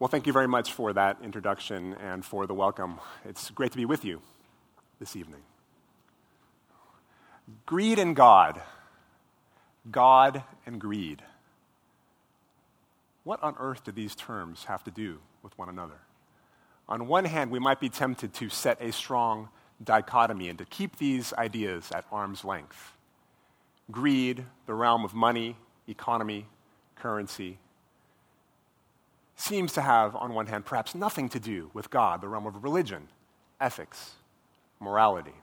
Well, thank you very much for that introduction and for the welcome. It's great to be with you this evening. Greed and God. God and greed. What on earth do these terms have to do with one another? On one hand, we might be tempted to set a strong dichotomy and to keep these ideas at arm's length. Greed, the realm of money, economy, currency, seems to have, on one hand, perhaps nothing to do with God, the realm of religion, ethics, morality.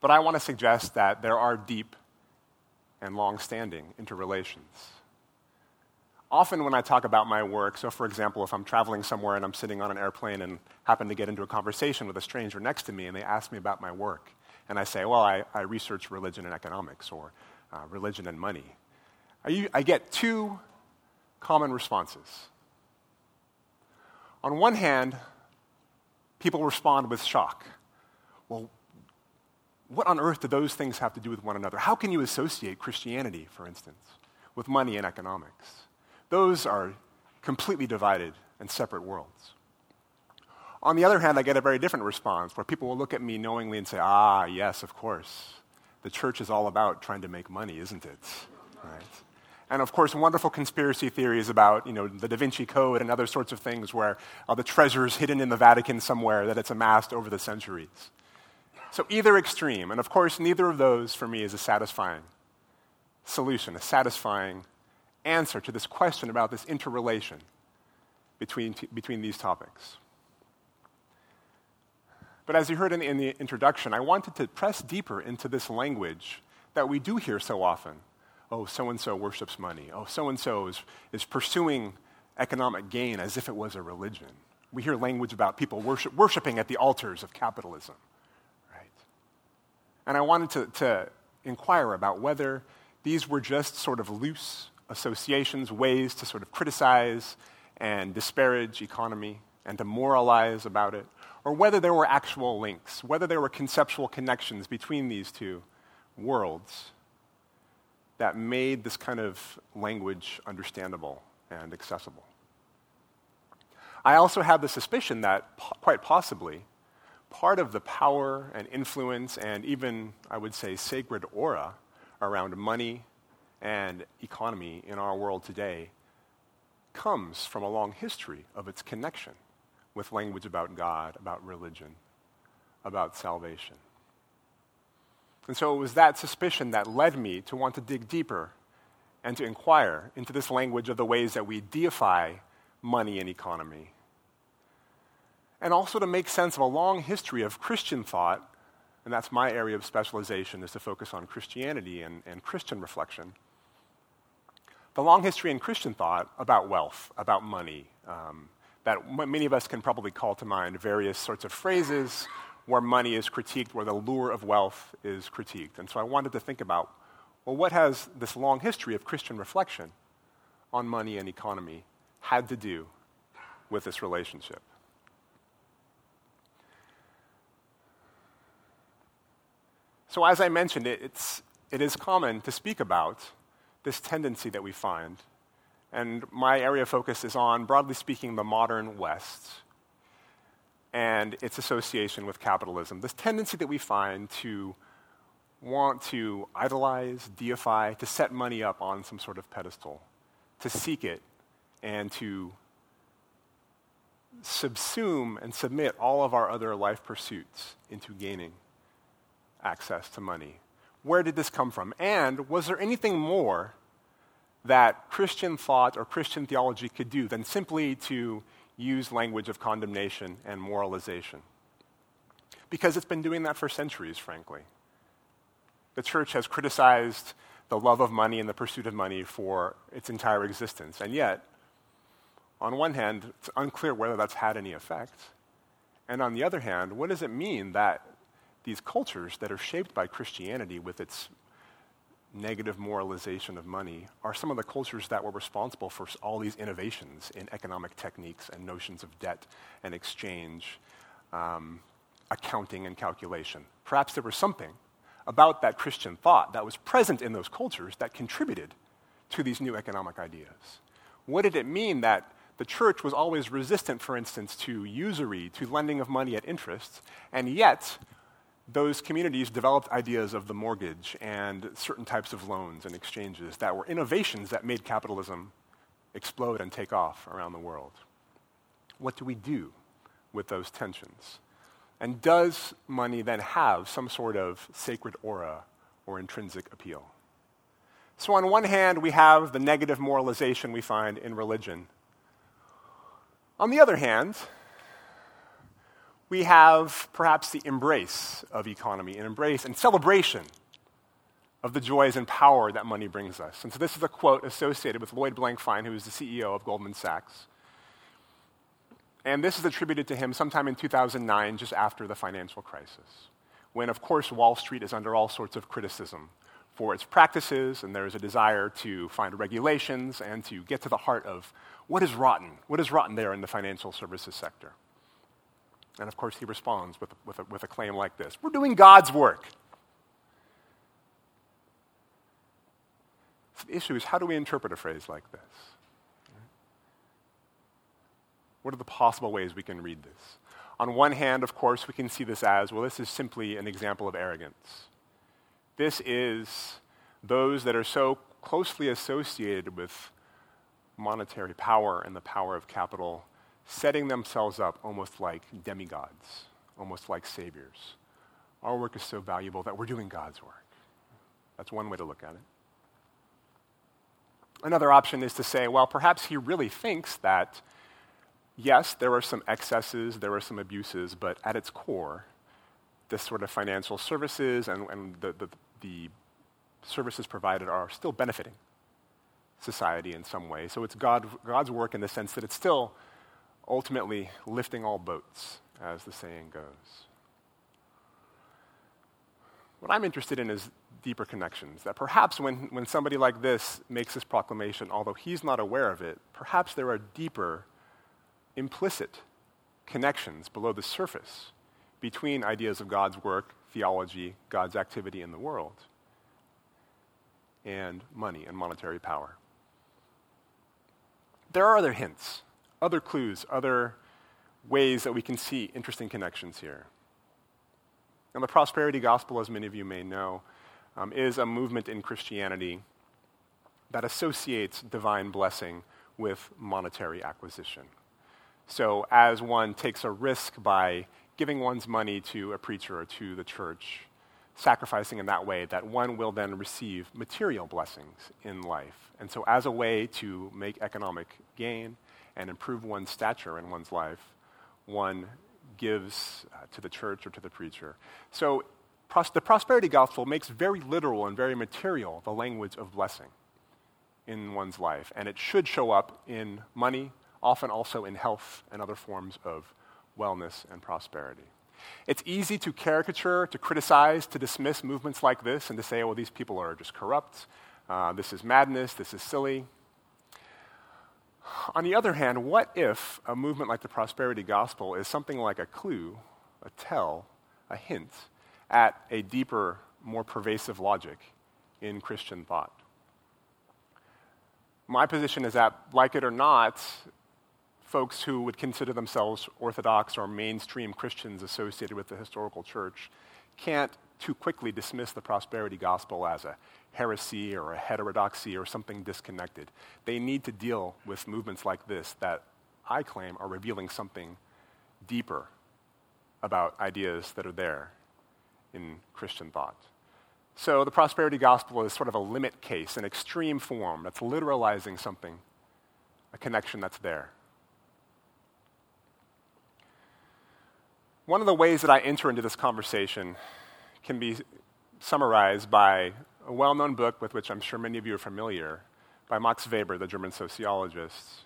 But I want to suggest that there are deep and long standing interrelations. Often, when I talk about my work, so for example, if I'm traveling somewhere and I'm sitting on an airplane and happen to get into a conversation with a stranger next to me and they ask me about my work, and I say, Well, I, I research religion and economics or uh, religion and money, I, I get two common responses. On one hand, people respond with shock. Well, what on earth do those things have to do with one another? How can you associate Christianity, for instance, with money and economics? Those are completely divided and separate worlds. On the other hand, I get a very different response where people will look at me knowingly and say, ah, yes, of course. The church is all about trying to make money, isn't it? Right? And of course, wonderful conspiracy theories about you know, the Da Vinci Code and other sorts of things where uh, the treasure is hidden in the Vatican somewhere that it's amassed over the centuries. So, either extreme, and of course, neither of those for me is a satisfying solution, a satisfying answer to this question about this interrelation between, t- between these topics. But as you heard in the, in the introduction, I wanted to press deeper into this language that we do hear so often. Oh, so and so worships money. Oh, so and so is pursuing economic gain as if it was a religion. We hear language about people worship, worshiping at the altars of capitalism. Right? And I wanted to, to inquire about whether these were just sort of loose associations, ways to sort of criticize and disparage economy and to moralize about it, or whether there were actual links, whether there were conceptual connections between these two worlds that made this kind of language understandable and accessible. I also had the suspicion that, po- quite possibly, part of the power and influence and even, I would say, sacred aura around money and economy in our world today comes from a long history of its connection with language about God, about religion, about salvation. And so it was that suspicion that led me to want to dig deeper and to inquire into this language of the ways that we deify money and economy and also to make sense of a long history of Christian thought, and that's my area of specialization, is to focus on Christianity and, and Christian reflection. The long history in Christian thought about wealth, about money, um, that many of us can probably call to mind various sorts of phrases where money is critiqued, where the lure of wealth is critiqued. And so I wanted to think about well, what has this long history of Christian reflection on money and economy had to do with this relationship? So, as I mentioned, it, it's, it is common to speak about this tendency that we find. And my area of focus is on, broadly speaking, the modern West and its association with capitalism. This tendency that we find to want to idolize, deify, to set money up on some sort of pedestal, to seek it, and to subsume and submit all of our other life pursuits into gaining access to money? Where did this come from? And was there anything more that Christian thought or Christian theology could do than simply to use language of condemnation and moralization? Because it's been doing that for centuries, frankly. The church has criticized the love of money and the pursuit of money for its entire existence. And yet, on one hand, it's unclear whether that's had any effect. And on the other hand, what does it mean that these cultures that are shaped by Christianity with its negative moralization of money are some of the cultures that were responsible for all these innovations in economic techniques and notions of debt and exchange, um, accounting and calculation. Perhaps there was something about that Christian thought that was present in those cultures that contributed to these new economic ideas. What did it mean that the church was always resistant, for instance, to usury, to lending of money at interest, and yet those communities developed ideas of the mortgage and certain types of loans and exchanges that were innovations that made capitalism explode and take off around the world. What do we do with those tensions? And does money then have some sort of sacred aura or intrinsic appeal? So, on one hand, we have the negative moralization we find in religion. On the other hand, we have perhaps the embrace of economy, an embrace and celebration of the joys and power that money brings us. And so, this is a quote associated with Lloyd Blankfein, who is the CEO of Goldman Sachs. And this is attributed to him sometime in 2009, just after the financial crisis, when, of course, Wall Street is under all sorts of criticism for its practices, and there is a desire to find regulations and to get to the heart of what is rotten, what is rotten there in the financial services sector. And of course, he responds with, with, a, with a claim like this We're doing God's work. The issue is how do we interpret a phrase like this? What are the possible ways we can read this? On one hand, of course, we can see this as well, this is simply an example of arrogance. This is those that are so closely associated with monetary power and the power of capital setting themselves up almost like demigods, almost like saviors. Our work is so valuable that we're doing God's work. That's one way to look at it. Another option is to say, well, perhaps he really thinks that yes, there are some excesses, there are some abuses, but at its core, this sort of financial services and, and the, the, the services provided are still benefiting society in some way. So it's God, God's work in the sense that it's still ultimately lifting all boats, as the saying goes. What I'm interested in is deeper connections. That perhaps when, when somebody like this makes this proclamation, although he's not aware of it, perhaps there are deeper implicit connections below the surface between ideas of God's work, theology, God's activity in the world, and money and monetary power. There are other hints, other clues, other ways that we can see interesting connections here. And the prosperity gospel, as many of you may know, um, is a movement in Christianity that associates divine blessing with monetary acquisition. So, as one takes a risk by giving one's money to a preacher or to the church, sacrificing in that way, that one will then receive material blessings in life. And so, as a way to make economic gain and improve one's stature in one's life, one gives uh, to the church or to the preacher. So, pros- the prosperity gospel makes very literal and very material the language of blessing in one's life. And it should show up in money, often also in health and other forms of wellness and prosperity. It's easy to caricature, to criticize, to dismiss movements like this and to say, well, these people are just corrupt. Uh, this is madness. This is silly. On the other hand, what if a movement like the prosperity gospel is something like a clue, a tell, a hint at a deeper, more pervasive logic in Christian thought? My position is that, like it or not, folks who would consider themselves Orthodox or mainstream Christians associated with the historical church can't too quickly dismiss the prosperity gospel as a heresy or a heterodoxy or something disconnected. They need to deal with movements like this that I claim are revealing something deeper about ideas that are there in Christian thought. So the prosperity gospel is sort of a limit case, an extreme form that's literalizing something, a connection that's there. One of the ways that I enter into this conversation can be summarized by a well known book with which I'm sure many of you are familiar by Max Weber, the German sociologist,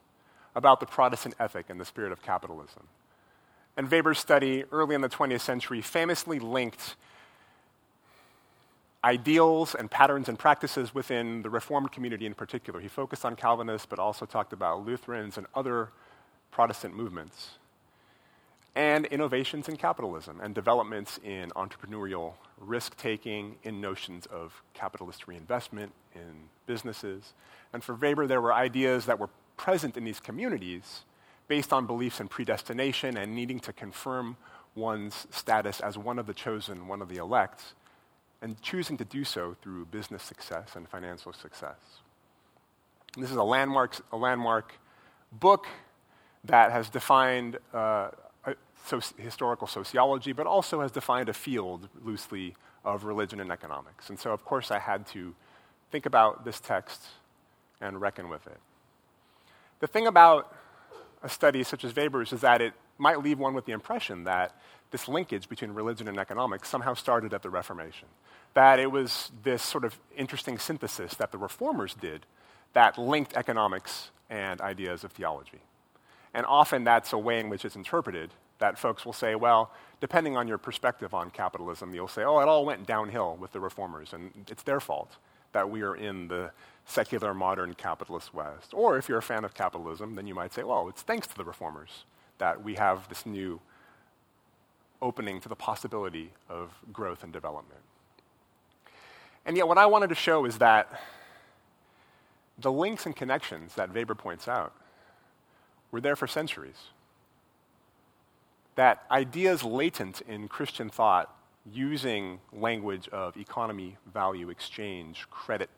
about the Protestant ethic and the spirit of capitalism. And Weber's study early in the 20th century famously linked ideals and patterns and practices within the Reformed community in particular. He focused on Calvinists, but also talked about Lutherans and other Protestant movements and innovations in capitalism and developments in entrepreneurial risk taking, in notions of capitalist reinvestment in businesses. And for Weber, there were ideas that were present in these communities based on beliefs in predestination and needing to confirm one's status as one of the chosen, one of the elect, and choosing to do so through business success and financial success. And this is a landmark, a landmark book that has defined uh, so historical sociology, but also has defined a field loosely of religion and economics. And so, of course, I had to think about this text and reckon with it. The thing about a study such as Weber's is that it might leave one with the impression that this linkage between religion and economics somehow started at the Reformation. That it was this sort of interesting synthesis that the reformers did that linked economics and ideas of theology. And often that's a way in which it's interpreted that folks will say, well, depending on your perspective on capitalism, you'll say, oh, it all went downhill with the reformers, and it's their fault that we are in the secular modern capitalist West. Or if you're a fan of capitalism, then you might say, well, it's thanks to the reformers that we have this new opening to the possibility of growth and development. And yet, what I wanted to show is that the links and connections that Weber points out were there for centuries that ideas latent in Christian thought using language of economy, value, exchange, credit,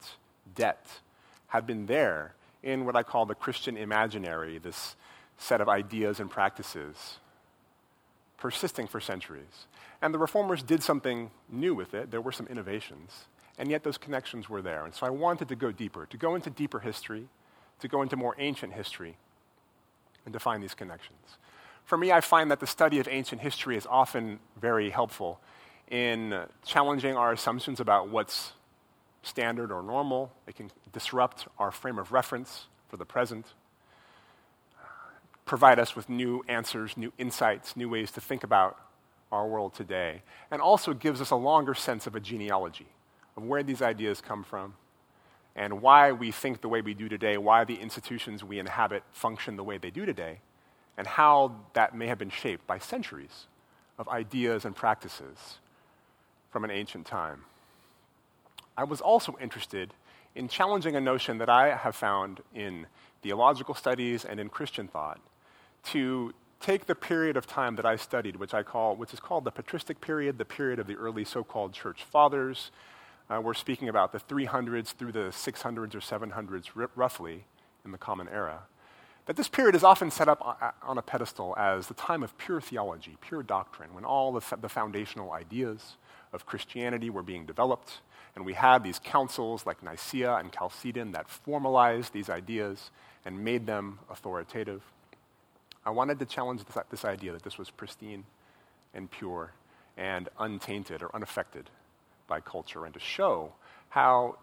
debt, had been there in what I call the Christian imaginary, this set of ideas and practices persisting for centuries. And the reformers did something new with it. There were some innovations. And yet those connections were there. And so I wanted to go deeper, to go into deeper history, to go into more ancient history, and to find these connections for me, I find that the study of ancient history is often very helpful in challenging our assumptions about what's standard or normal. It can disrupt our frame of reference for the present, provide us with new answers, new insights, new ways to think about our world today, and also gives us a longer sense of a genealogy of where these ideas come from and why we think the way we do today, why the institutions we inhabit function the way they do today, and how that may have been shaped by centuries of ideas and practices from an ancient time. I was also interested in challenging a notion that I have found in theological studies and in Christian thought to take the period of time that I studied, which I call, which is called the patristic period, the period of the early so-called church fathers. Uh, we're speaking about the 300s through the 600s or 700s, r- roughly, in the Common Era that this period is often set up on a pedestal as the time of pure theology, pure doctrine, when all the, the foundational ideas of Christianity were being developed, and we had these councils like Nicaea and Chalcedon that formalized these ideas and made them authoritative. I wanted to challenge this, this idea that this was pristine and pure and untainted or unaffected by culture, and to show how,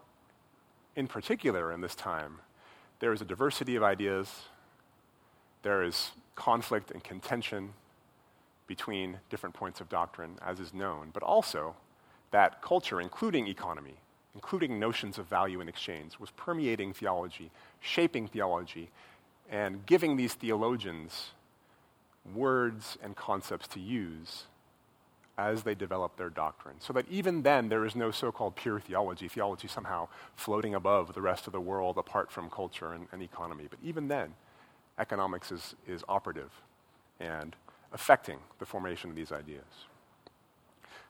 in particular in this time, there is a diversity of ideas there is conflict and contention between different points of doctrine, as is known, but also that culture, including economy, including notions of value and exchange, was permeating theology, shaping theology, and giving these theologians words and concepts to use as they develop their doctrine. So that even then, there is no so called pure theology, theology somehow floating above the rest of the world apart from culture and, and economy. But even then, economics is, is operative and affecting the formation of these ideas.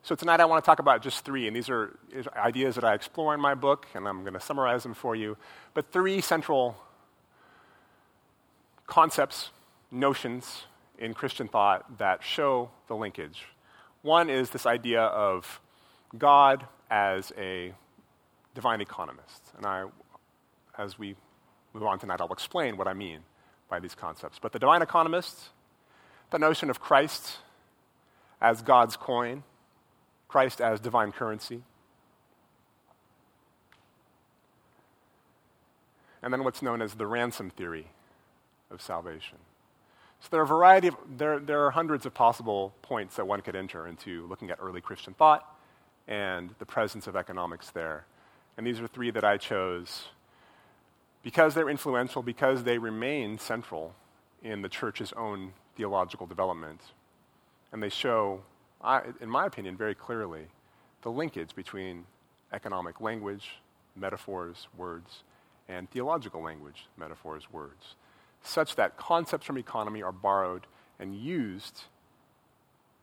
So tonight I want to talk about just three, and these are ideas that I explore in my book, and I'm going to summarize them for you. But three central concepts, notions in Christian thought that show the linkage. One is this idea of God as a divine economist. And I, as we move on tonight, I'll explain what I mean by these concepts. But the divine economist, the notion of Christ as God's coin, Christ as divine currency, and then what's known as the ransom theory of salvation. So there are a variety of, there, there are hundreds of possible points that one could enter into looking at early Christian thought and the presence of economics there. And these are three that I chose because they're influential, because they remain central in the church's own theological development. And they show, in my opinion, very clearly the linkage between economic language, metaphors, words, and theological language, metaphors, words. such that concepts from economy are borrowed and used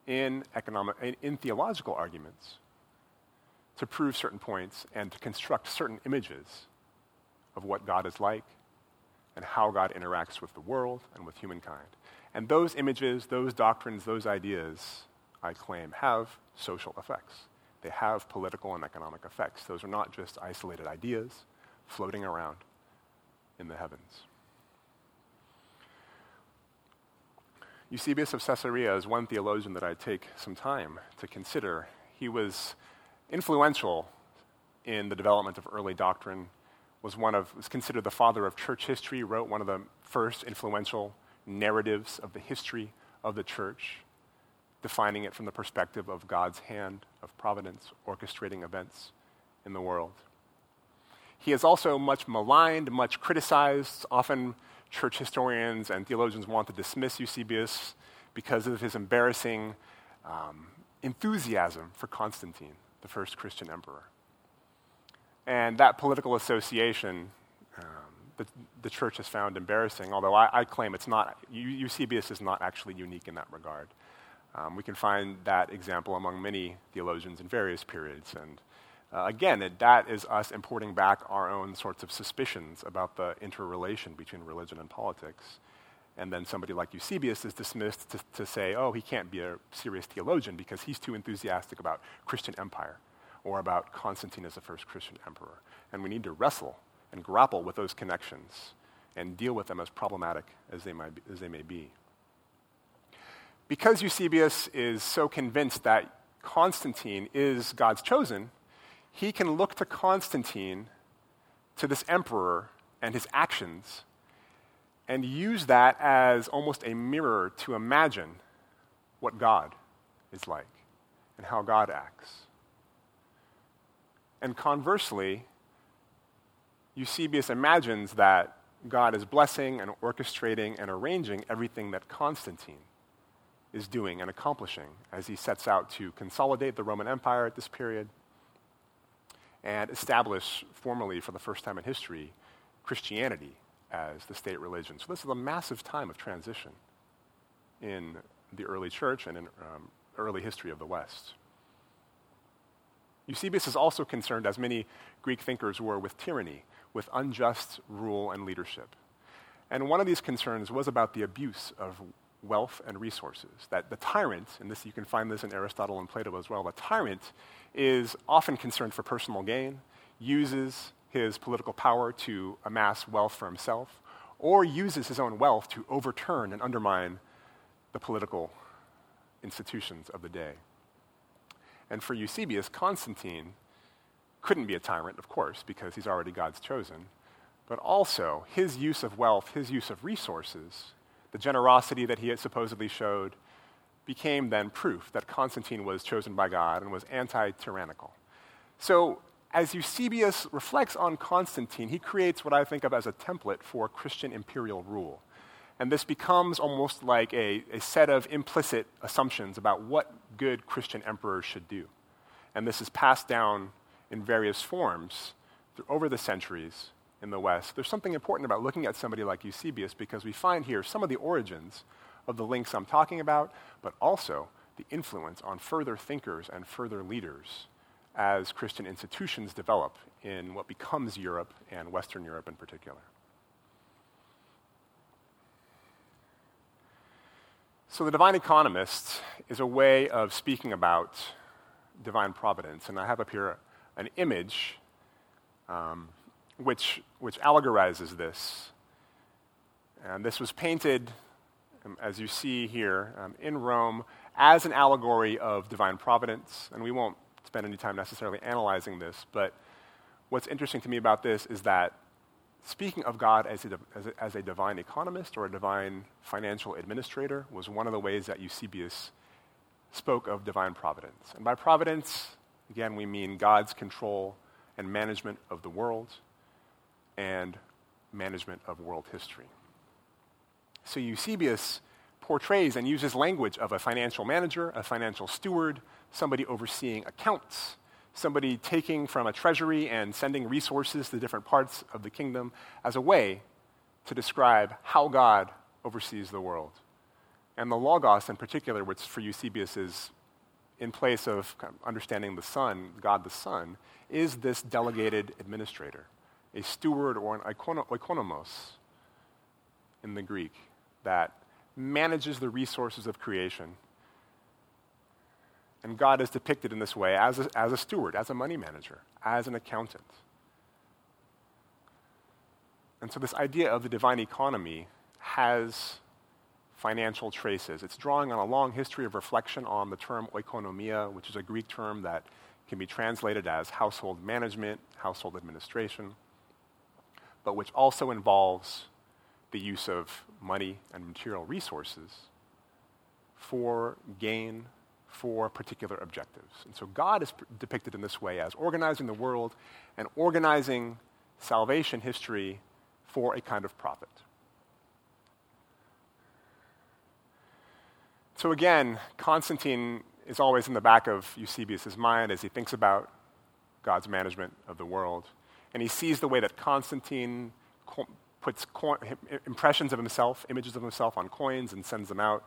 in, economic, in theological arguments to prove certain points and to construct certain images of what God is like and how God interacts with the world and with humankind. And those images, those doctrines, those ideas, I claim, have social effects. They have political and economic effects. Those are not just isolated ideas floating around in the heavens. Eusebius of Caesarea is one theologian that I take some time to consider. He was influential in the development of early doctrine, was one of was considered the father of church history, wrote one of the first influential narratives of the history of the church, defining it from the perspective of God's hand of providence orchestrating events in the world. He is also much maligned, much criticized, often church historians and theologians want to dismiss Eusebius because of his embarrassing um, enthusiasm for Constantine, the first Christian emperor. And that political association, um, the, the, church has found embarrassing, although I, I claim it's not, Eusebius is not actually unique in that regard. Um, we can find that example among many theologians in various periods, and uh, again, it, that is us importing back our own sorts of suspicions about the interrelation between religion and politics. And then somebody like Eusebius is dismissed to, to say, oh, he can't be a serious theologian because he's too enthusiastic about Christian empire or about Constantine as the first Christian emperor. And we need to wrestle and grapple with those connections and deal with them as problematic as they, might be, as they may be. Because Eusebius is so convinced that Constantine is God's chosen, he can look to Constantine, to this emperor, and his actions, and use that as almost a mirror to imagine what God is like and how God acts. And conversely, Eusebius imagines that God is blessing and orchestrating and arranging everything that Constantine is doing and accomplishing as he sets out to consolidate the Roman Empire at this period and establish formally for the first time in history Christianity as the state religion. So this is a massive time of transition in the early church and in um, early history of the West. Eusebius is also concerned, as many Greek thinkers were, with tyranny, with unjust rule and leadership. And one of these concerns was about the abuse of wealth and resources. That the tyrant, and this you can find this in Aristotle and Plato as well, the tyrant is often concerned for personal gain, uses his political power to amass wealth for himself, or uses his own wealth to overturn and undermine the political institutions of the day. And for Eusebius, Constantine couldn't be a tyrant, of course, because he's already God's chosen, but also his use of wealth, his use of resources, the generosity that he had supposedly showed, became then proof that Constantine was chosen by God and was anti tyrannical. So, as Eusebius reflects on Constantine, he creates what I think of as a template for Christian imperial rule. And this becomes almost like a, a set of implicit assumptions about what good Christian emperors should do. And this is passed down in various forms over the centuries in the West. There's something important about looking at somebody like Eusebius because we find here some of the origins of the links I'm talking about, but also the influence on further thinkers and further leaders as Christian institutions develop in what becomes Europe and Western Europe in particular. So, the divine economist is a way of speaking about divine providence. And I have up here an image um, which, which allegorizes this. And this was painted um, as you see here, um, in Rome as an allegory of divine providence. And we won't spend any time necessarily analyzing this, but what's interesting to me about this is that speaking of God as a, as a, as a divine economist or a divine financial administrator was one of the ways that Eusebius spoke of divine providence. And by providence, again, we mean God's control and management of the world and management of world history. So Eusebius portrays and uses language of a financial manager, a financial steward, somebody overseeing accounts, somebody taking from a treasury and sending resources to different parts of the kingdom as a way to describe how God oversees the world. And the Logos, in particular, which for Eusebius is in place of understanding the Son, God the Son, is this delegated administrator, a steward or an oikonomos in the Greek that manages the resources of creation. And God is depicted in this way as a, as a steward, as a money manager, as an accountant. And so, this idea of the divine economy has financial traces. It's drawing on a long history of reflection on the term oikonomia, which is a Greek term that can be translated as household management, household administration, but which also involves the use of money and material resources for gain for particular objectives. And so God is depicted in this way as organizing the world and organizing salvation history for a kind of profit. So again, Constantine is always in the back of Eusebius' mind as he thinks about God's management of the world. And he sees the way that Constantine co- puts co- impressions of himself, images of himself on coins and sends them out,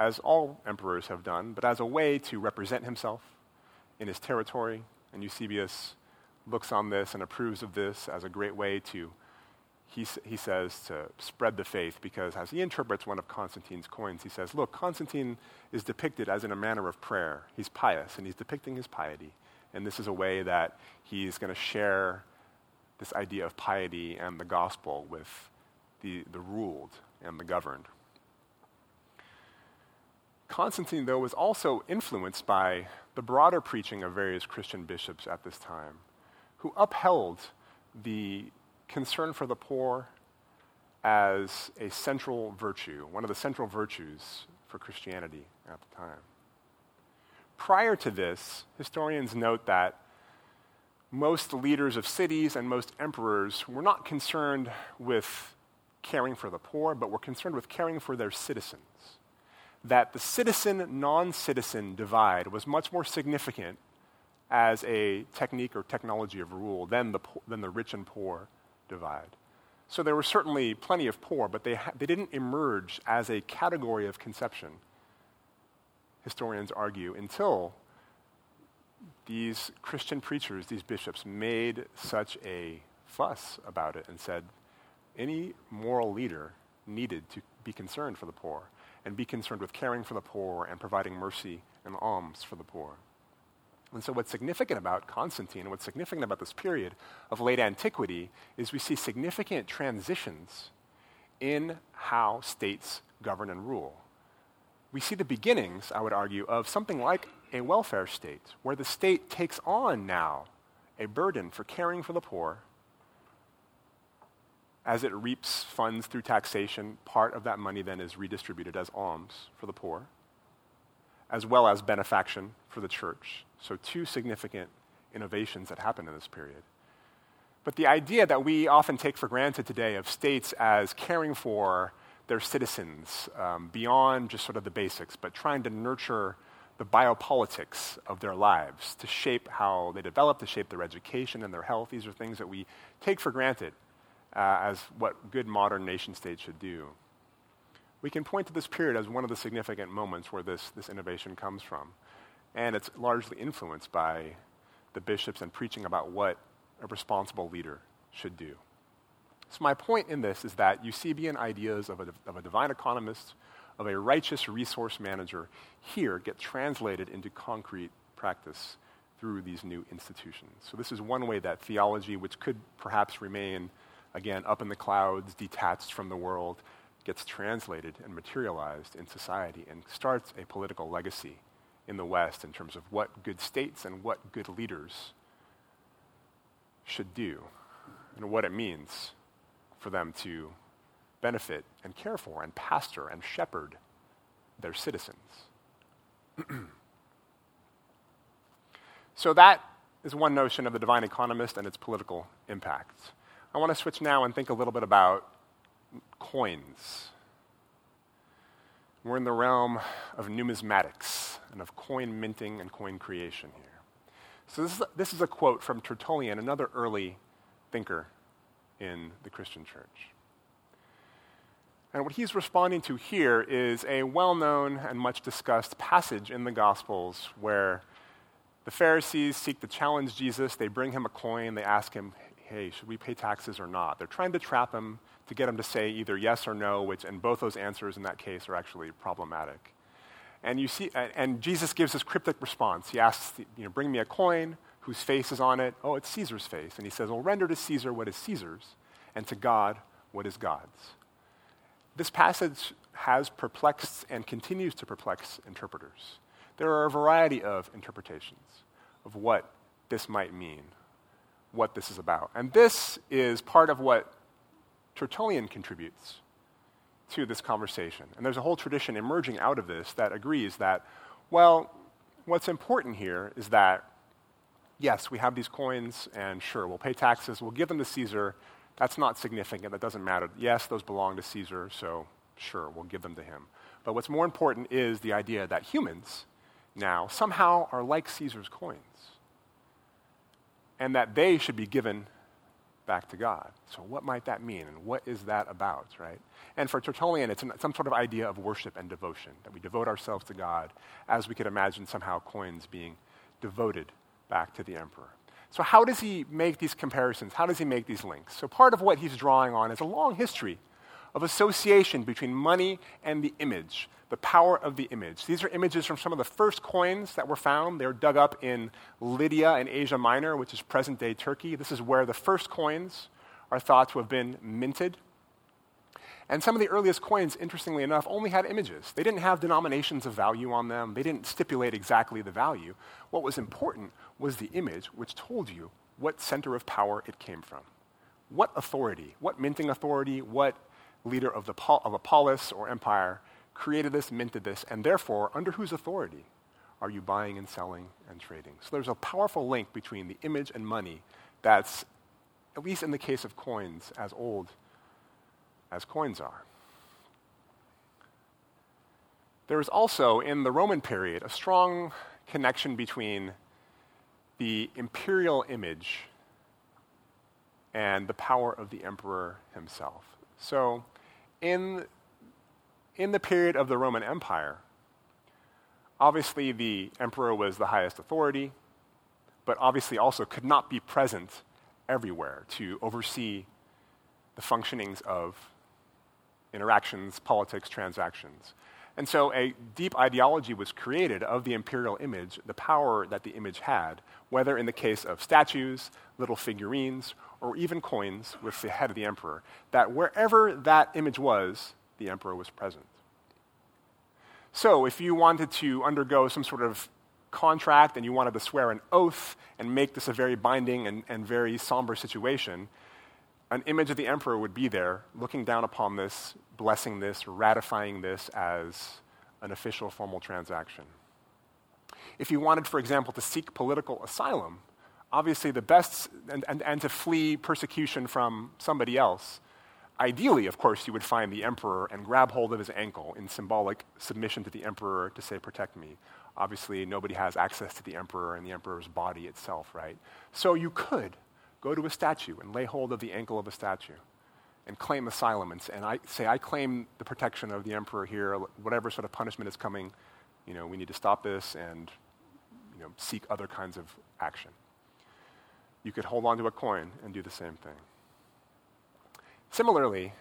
as all emperors have done, but as a way to represent himself in his territory. And Eusebius looks on this and approves of this as a great way to he, he says to spread the faith because as he interprets one of Constantine's coins, he says, Look, Constantine is depicted as in a manner of prayer. He's pious and he's depicting his piety. And this is a way that he's going to share this idea of piety and the gospel with the, the ruled and the governed. Constantine, though, was also influenced by the broader preaching of various Christian bishops at this time, who upheld the concern for the poor as a central virtue, one of the central virtues for Christianity at the time. Prior to this, historians note that most leaders of cities and most emperors were not concerned with caring for the poor, but were concerned with caring for their citizens. That the citizen non citizen divide was much more significant as a technique or technology of rule than the, than the rich and poor divide. So there were certainly plenty of poor, but they, ha- they didn't emerge as a category of conception, historians argue, until these Christian preachers, these bishops, made such a fuss about it and said any moral leader needed to be concerned for the poor and be concerned with caring for the poor and providing mercy and alms for the poor. And so, what's significant about Constantine, and what's significant about this period of late antiquity, is we see significant transitions in how states govern and rule. We see the beginnings, I would argue, of something like a welfare state, where the state takes on now a burden for caring for the poor. As it reaps funds through taxation, part of that money then is redistributed as alms for the poor, as well as benefaction for the church so, two significant innovations that happened in this period. But the idea that we often take for granted today of states as caring for their citizens um, beyond just sort of the basics, but trying to nurture the biopolitics of their lives to shape how they develop, to shape their education and their health. These are things that we take for granted uh, as what good modern nation states should do. We can point to this period as one of the significant moments where this, this innovation comes from and it's largely influenced by the bishops and preaching about what a responsible leader should do. So, my point in this is that Eusebian ideas of a, of a divine economist, of a righteous resource manager, here get translated into concrete practice through these new institutions. So, this is one way that theology, which could perhaps remain, again, up in the clouds, detached from the world, gets translated and materialized in society and starts a political legacy in the West in terms of what good states and what good leaders should do and what it means for them to benefit and care for and pastor and shepherd their citizens. so that is one notion of the divine economist and its political impact. I want to switch now and think a little bit about coins. We're in the realm of numismatics and of coin minting and coin creation here. So, this is a, this is a quote from Tertullian, another early thinker in the Christian church. And what he's responding to here is a well known and much discussed passage in the Gospels where the Pharisees seek to challenge Jesus. They bring him a coin. They ask him, hey, should we pay taxes or not? They're trying to trap him to get him to say either yes or no, which, and both those answers in that case are actually problematic. And you see, and Jesus gives this cryptic response. He asks, you know, bring me a coin whose face is on it. Oh, it's Caesar's face. And he says, well, render to Caesar what is Caesar's, and to God what is God's. This passage has perplexed and continues to perplex interpreters. There are a variety of interpretations of what this might mean, what this is about. And this is part of what Tertullian contributes to this conversation. And there's a whole tradition emerging out of this that agrees that, well, what's important here is that, yes, we have these coins, and sure, we'll pay taxes, we'll give them to Caesar. That's not significant, that doesn't matter. Yes, those belong to Caesar, so sure, we'll give them to him. But what's more important is the idea that humans now somehow are like Caesar's coins, and that they should be given back to God. So, what might that mean, and what is that about, right? And for Tertullian, it's an, some sort of idea of worship and devotion, that we devote ourselves to God as we could imagine somehow coins being devoted back to the emperor. So, how does he make these comparisons? How does he make these links? So, part of what he's drawing on is a long history of association between money and the image the power of the image. These are images from some of the first coins that were found. They were dug up in Lydia in Asia Minor, which is present day Turkey. This is where the first coins are thought to have been minted. And some of the earliest coins, interestingly enough, only had images. They didn't have denominations of value on them, they didn't stipulate exactly the value. What was important was the image, which told you what center of power it came from. What authority, what minting authority, what leader of, the, of a polis or empire created this, minted this, and therefore, under whose authority are you buying and selling and trading? So there's a powerful link between the image and money that's, at least in the case of coins, as old as coins are. There is also, in the Roman period, a strong connection between the imperial image and the power of the emperor himself. So, in in the period of the Roman Empire, obviously the emperor was the highest authority, but obviously also could not be present everywhere to oversee the functionings of interactions, politics, transactions. And so a deep ideology was created of the imperial image, the power that the image had, whether in the case of statues, little figurines, or even coins with the head of the emperor, that wherever that image was, the emperor was present. So, if you wanted to undergo some sort of contract and you wanted to swear an oath and make this a very binding and, and very somber situation, an image of the emperor would be there looking down upon this, blessing this, ratifying this as an official formal transaction. If you wanted, for example, to seek political asylum, obviously the best, and, and, and to flee persecution from somebody else, Ideally, of course, you would find the emperor and grab hold of his ankle in symbolic submission to the emperor to say, protect me. Obviously, nobody has access to the emperor and the emperor's body itself, right? So you could go to a statue and lay hold of the ankle of a statue and claim asylum and, and I, say, I claim the protection of the emperor here, whatever sort of punishment is coming, you know, we need to stop this and you know, seek other kinds of action. You could hold onto a coin and do the same thing. Similarly,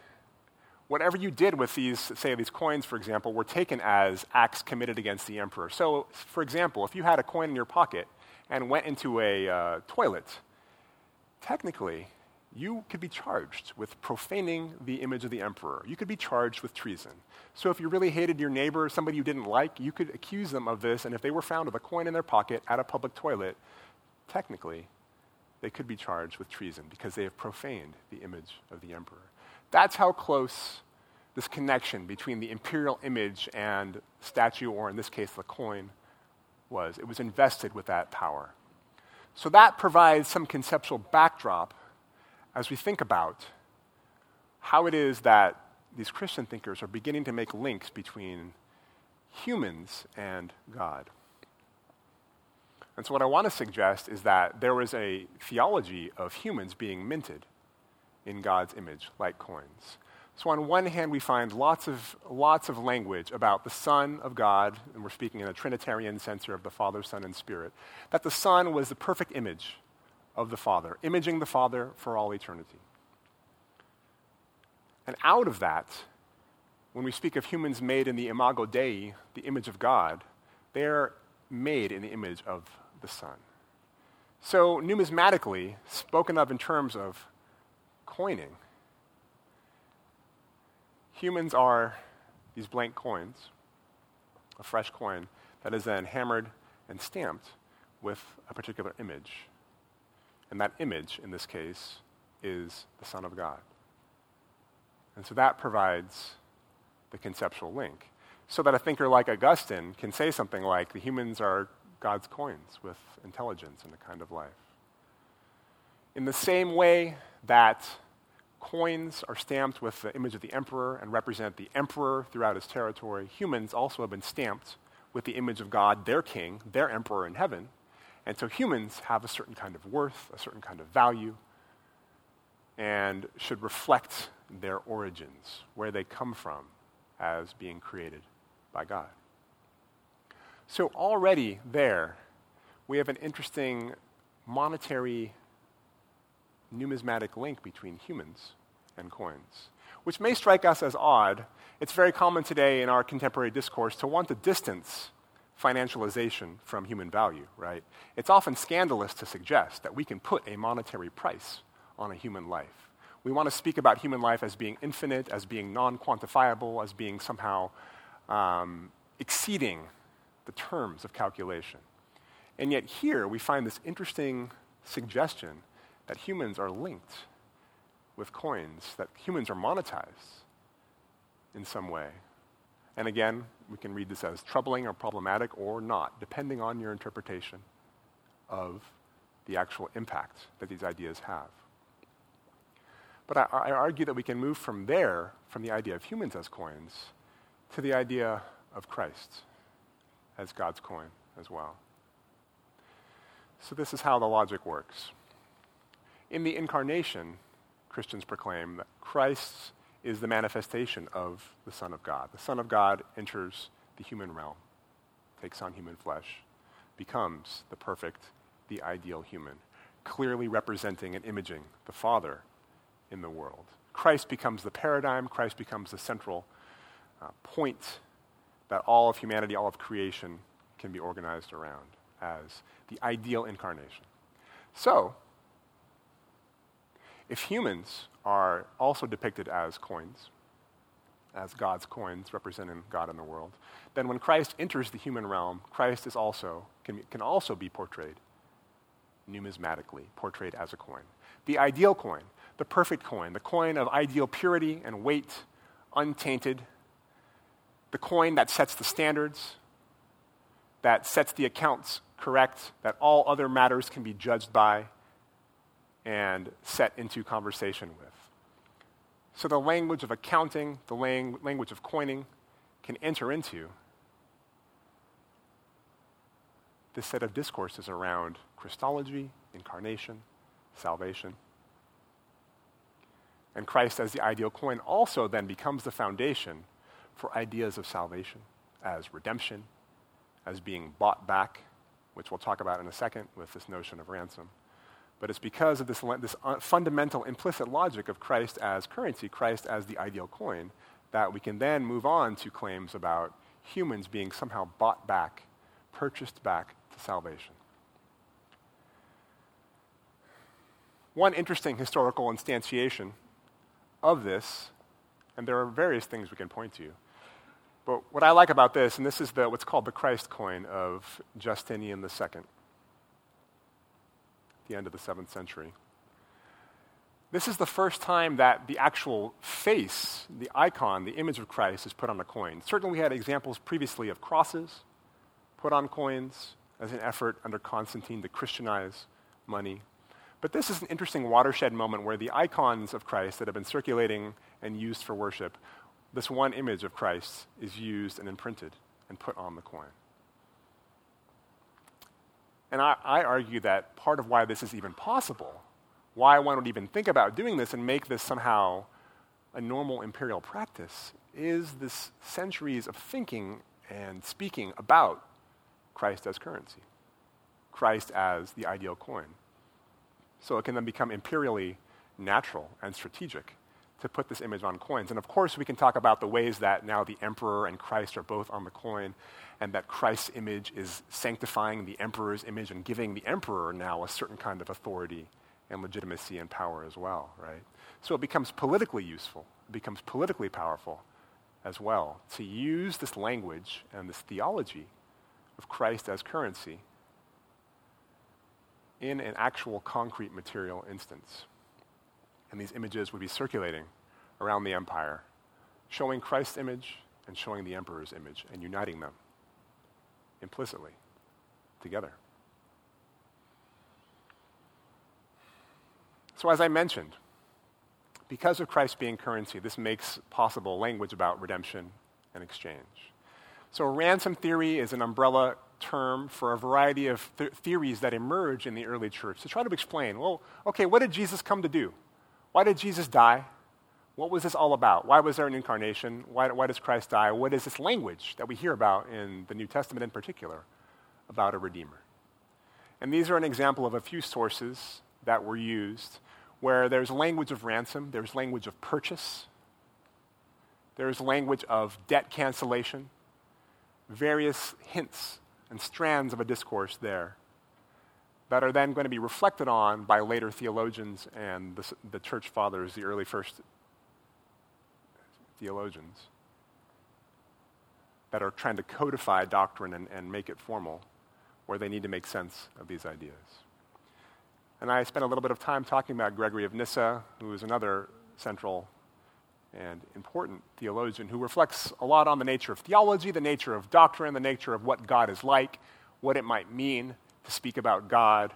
whatever you did with these, say, these coins, for example, were taken as acts committed against the emperor. So, for example, if you had a coin in your pocket and went into a uh, toilet, technically, you could be charged with profaning the image of the emperor. You could be charged with treason. So, if you really hated your neighbor, somebody you didn't like, you could accuse them of this, and if they were found with a coin in their pocket at a public toilet, technically, they could be charged with treason because they have profaned the image of the emperor. That's how close this connection between the imperial image and statue, or in this case, the coin, was. It was invested with that power. So that provides some conceptual backdrop as we think about how it is that these Christian thinkers are beginning to make links between humans and God. And so, what I want to suggest is that there was a theology of humans being minted in God's image, like coins. So, on one hand, we find lots of, lots of language about the Son of God, and we're speaking in a Trinitarian sense of the Father, Son, and Spirit, that the Son was the perfect image of the Father, imaging the Father for all eternity. And out of that, when we speak of humans made in the imago Dei, the image of God, they're made in the image of the Son. So, numismatically, spoken of in terms of coining, Humans are these blank coins, a fresh coin that is then hammered and stamped with a particular image. And that image, in this case, is the Son of God. And so that provides the conceptual link. So that a thinker like Augustine can say something like the humans are God's coins with intelligence and a kind of life. In the same way that Coins are stamped with the image of the emperor and represent the emperor throughout his territory. Humans also have been stamped with the image of God, their king, their emperor in heaven. And so humans have a certain kind of worth, a certain kind of value, and should reflect their origins, where they come from as being created by God. So already there, we have an interesting monetary numismatic link between humans and coins, which may strike us as odd. It's very common today in our contemporary discourse to want to distance financialization from human value, right? It's often scandalous to suggest that we can put a monetary price on a human life. We want to speak about human life as being infinite, as being non quantifiable, as being somehow um, exceeding the terms of calculation. And yet, here we find this interesting suggestion that humans are linked with coins, that humans are monetized in some way. And again, we can read this as troubling or problematic or not, depending on your interpretation of the actual impact that these ideas have. But I, I, argue that we can move from there, from the idea of humans as coins, to the idea of Christ as God's coin as well. So, this is how the logic works. In the incarnation, Christians proclaim that Christ is the manifestation of the Son of God. The Son of God enters the human realm, takes on human flesh, becomes the perfect, the ideal human, clearly representing and imaging the Father in the world. Christ becomes the paradigm, Christ becomes the central uh, point that all of humanity, all of creation can be organized around as the ideal incarnation. So, if humans are also depicted as coins, as God's coins representing God in the world, then when Christ enters the human realm, Christ is also, can, can also be portrayed numismatically, portrayed as a coin. The ideal coin, the perfect coin, the coin of ideal purity and weight, untainted, the coin that sets the standards, that sets the accounts correct, that all other matters can be judged by, and set into conversation with. So the language of accounting, the lang- language of coining, can enter into this set of discourses around Christology, incarnation, salvation. And Christ, as the ideal coin, also then becomes the foundation for ideas of salvation as redemption, as being bought back, which we'll talk about in a second with this notion of ransom. But it's because of this, this uh, fundamental implicit logic of Christ as currency, Christ as the ideal coin, that we can then move on to claims about humans being somehow bought back, purchased back to salvation. One interesting historical instantiation of this, and there are various things we can point to, but what I like about this, and this is the, what's called the Christ coin of Justinian II the end of the 7th century. This is the first time that the actual face, the icon, the image of Christ is put on a coin. Certainly, we had examples previously of crosses put on coins as an effort under Constantine to Christianize money. But this is an interesting watershed moment where the icons of Christ that have been circulating and used for worship, this one image of Christ is used and imprinted and put on the coin. And I, I argue that part of why this is even possible, why one would even think about doing this and make this somehow a normal imperial practice is this centuries of thinking and speaking about Christ as currency, Christ as the ideal coin. So it can then become imperially natural and strategic to put this image on coins. And of course, we can talk about the ways that now the emperor and Christ are both on the coin, and that Christ's image is sanctifying the emperor's image and giving the emperor now a certain kind of authority and legitimacy and power as well, right? So it becomes politically useful, it becomes politically powerful as well to use this language and this theology of Christ as currency in an actual concrete material instance. And these images would be circulating around the empire, showing Christ's image and showing the emperor's image and uniting them implicitly together. So, as I mentioned, because of Christ being currency, this makes possible language about redemption and exchange. So, ransom theory is an umbrella term for a variety of th- theories that emerge in the early church to try to explain well, okay, what did Jesus come to do? Why did Jesus die? What was this all about? Why was there an incarnation? Why, why does Christ die? What is this language that we hear about in the New Testament in particular about a Redeemer? And these are an example of a few sources that were used where there's language of ransom, there's language of purchase, there's language of debt cancellation, various hints and strands of a discourse there that are then going to be reflected on by later theologians and the, the church fathers, the early first theologians, that are trying to codify doctrine and, and make it formal, where they need to make sense of these ideas. And I spent a little bit of time talking about Gregory of Nyssa, who is another central and important theologian who reflects a lot on the nature of theology, the nature of doctrine, the nature of what God is like, what it might mean to speak about God,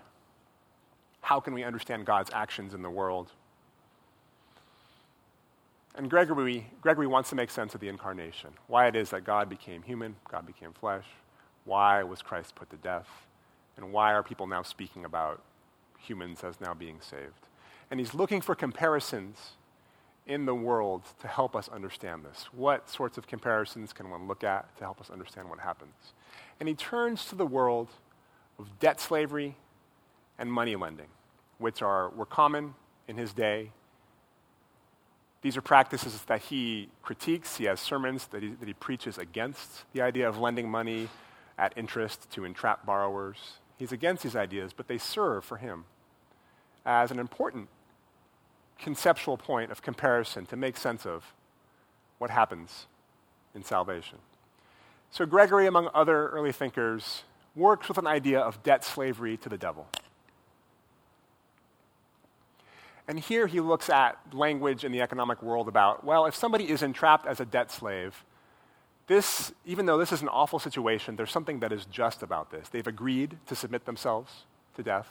how can we understand God's actions in the world. And Gregory, Gregory wants to make sense of the incarnation, why it is that God became human, God became flesh, why was Christ put to death, and why are people now speaking about humans as now being saved. And he's looking for comparisons in the world to help us understand this. What sorts of comparisons can one look at to help us understand what happens? And he turns to the world of debt slavery and money lending, which are, were common in his day. These are practices that he critiques. He has sermons that he, that he preaches against the idea of lending money at interest to entrap borrowers. He's against these ideas, but they serve for him as an important conceptual point of comparison to make sense of what happens in salvation. So, Gregory, among other early thinkers, works with an idea of debt slavery to the devil. And here he looks at language in the economic world about, well, if somebody is entrapped as a debt slave, this, even though this is an awful situation, there's something that is just about this. They've agreed to submit themselves to death.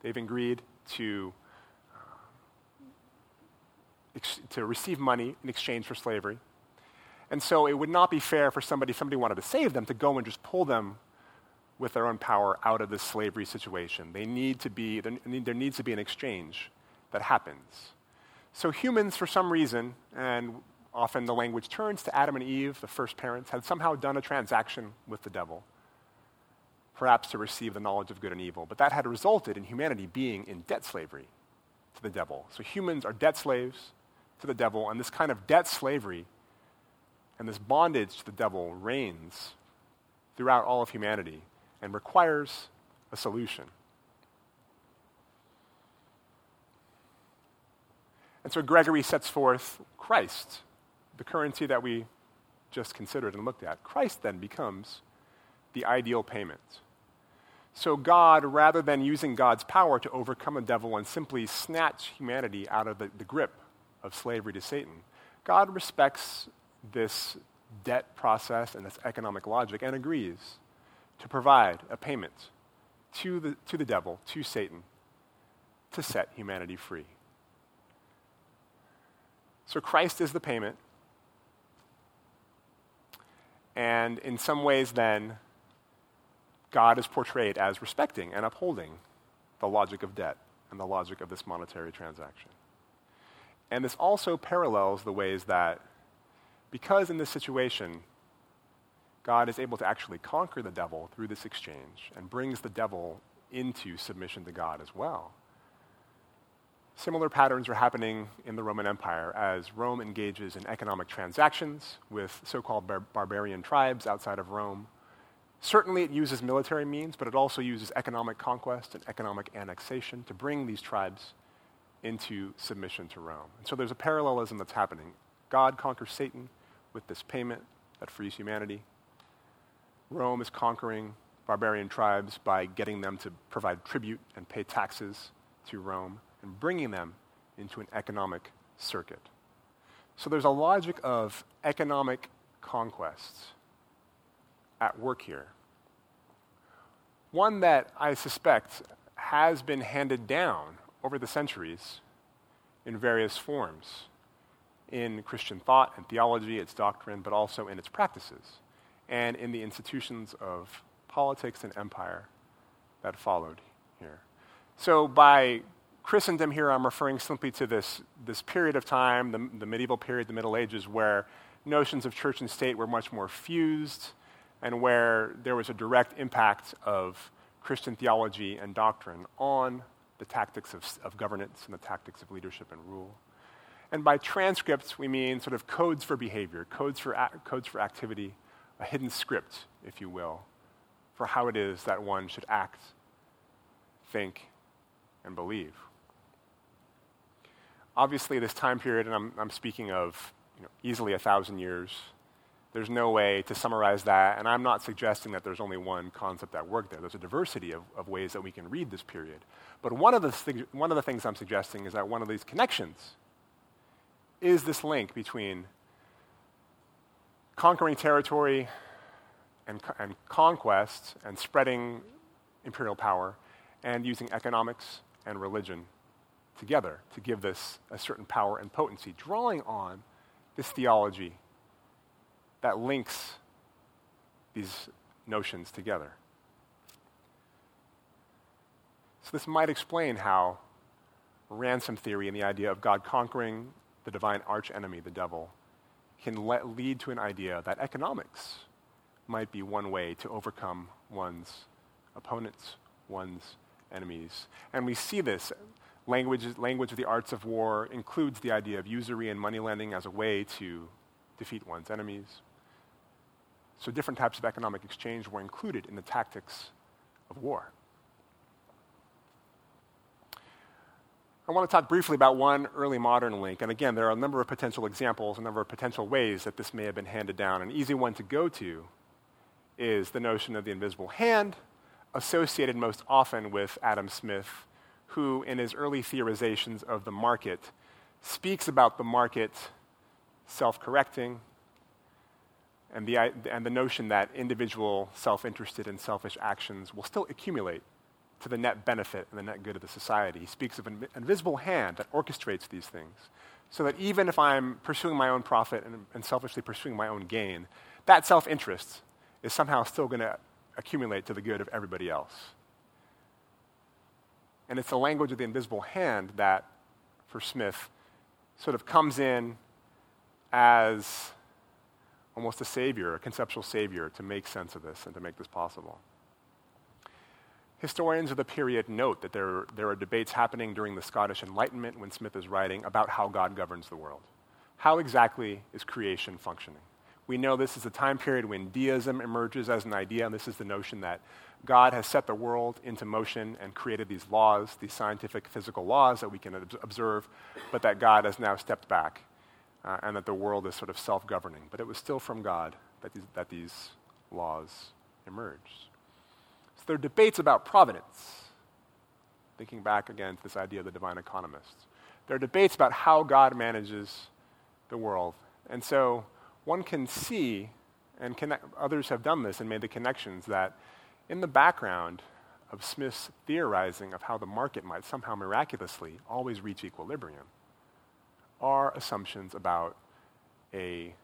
They've agreed to, uh, ex- to receive money in exchange for slavery. And so it would not be fair for somebody, somebody wanted to save them, to go and just pull them with their own power out of this slavery situation. They need to be, there, there needs to be an exchange that happens. So humans, for some reason, and often the language turns to Adam and Eve, the first parents, had somehow done a transaction with the devil perhaps to receive the knowledge of good and evil. But that had resulted in humanity being in debt slavery to the devil. So humans are debt slaves to the devil, and this kind of debt slavery and this bondage to the devil reigns throughout all of humanity and requires a solution. And so Gregory sets forth Christ, the currency that we just considered and looked at. Christ then becomes the ideal payment. So, God, rather than using God's power to overcome the devil and simply snatch humanity out of the, the grip of slavery to Satan, God respects this debt process and this economic logic and agrees to provide a payment to the, to the devil, to Satan, to set humanity free. So Christ is the payment. And in some ways, then, God is portrayed as respecting and upholding the logic of debt and the logic of this monetary transaction. And this also parallels the ways that, because in this situation, God is able to actually conquer the devil through this exchange and brings the devil into submission to God as well. Similar patterns are happening in the Roman Empire as Rome engages in economic transactions with so called bar- barbarian tribes outside of Rome. Certainly, it uses military means, but it also uses economic conquest and economic annexation to bring these tribes into submission to Rome. And so there's a parallelism that's happening. God conquers Satan with this payment that frees humanity. Rome is conquering barbarian tribes by getting them to provide tribute and pay taxes to Rome and bringing them into an economic circuit. So there's a logic of economic conquests at work here. One that I suspect has been handed down over the centuries in various forms in Christian thought and theology, its doctrine, but also in its practices and in the institutions of politics and empire that followed here. So, by Christendom here, I'm referring simply to this, this period of time, the, the medieval period, the Middle Ages, where notions of church and state were much more fused and where there was a direct impact of Christian theology and doctrine on the tactics of, of governance and the tactics of leadership and rule. And by transcripts, we mean sort of codes for behavior, codes for, codes for activity, a hidden script, if you will, for how it is that one should act, think, and believe. Obviously, this time period, and I'm, I'm speaking of you know, easily a thousand years, there's no way to summarize that, and I'm not suggesting that there's only one concept at work there. There's a diversity of, of ways that we can read this period. But one of, the one of the things I'm suggesting is that one of these connections is this link between conquering territory and, and conquest and spreading imperial power and using economics and religion together to give this a certain power and potency, drawing on this theology that links these notions together. So, this might explain how ransom theory and the idea of God conquering the divine archenemy, the devil, can le- lead to an idea that economics might be one way to overcome one's opponents, one's enemies. And we see this. Language, language of the arts of war includes the idea of usury and money lending as a way to defeat one's enemies. So different types of economic exchange were included in the tactics of war. I want to talk briefly about one early modern link. And again, there are a number of potential examples, a number of potential ways that this may have been handed down. An easy one to go to is the notion of the invisible hand, associated most often with Adam Smith, who, in his early theorizations of the market, speaks about the market self correcting, and the, and the notion that individual self interested and selfish actions will still accumulate to the net benefit and the net good of the society. He speaks of an invisible hand that orchestrates these things. So that even if I'm pursuing my own profit and, and selfishly pursuing my own gain, that self interest is somehow still going to accumulate to the good of everybody else. And it's the language of the invisible hand that, for Smith, sort of comes in as almost a savior, a conceptual savior, to make sense of this and to make this possible. Historians of the period note that there, there are debates happening during the Scottish Enlightenment when Smith is writing about how God governs the world. How exactly is creation functioning? We know this is a time period when deism emerges as an idea, and this is the notion that God has set the world into motion and created these laws, these scientific physical laws that we can observe, but that God has now stepped back uh, and that the world is sort of self governing. But it was still from God that these, that these laws emerged. There are debates about providence, thinking back again to this idea of the divine economist. There are debates about how God manages the world. And so one can see, and connect, others have done this and made the connections, that in the background of Smith's theorizing of how the market might somehow miraculously always reach equilibrium are assumptions about a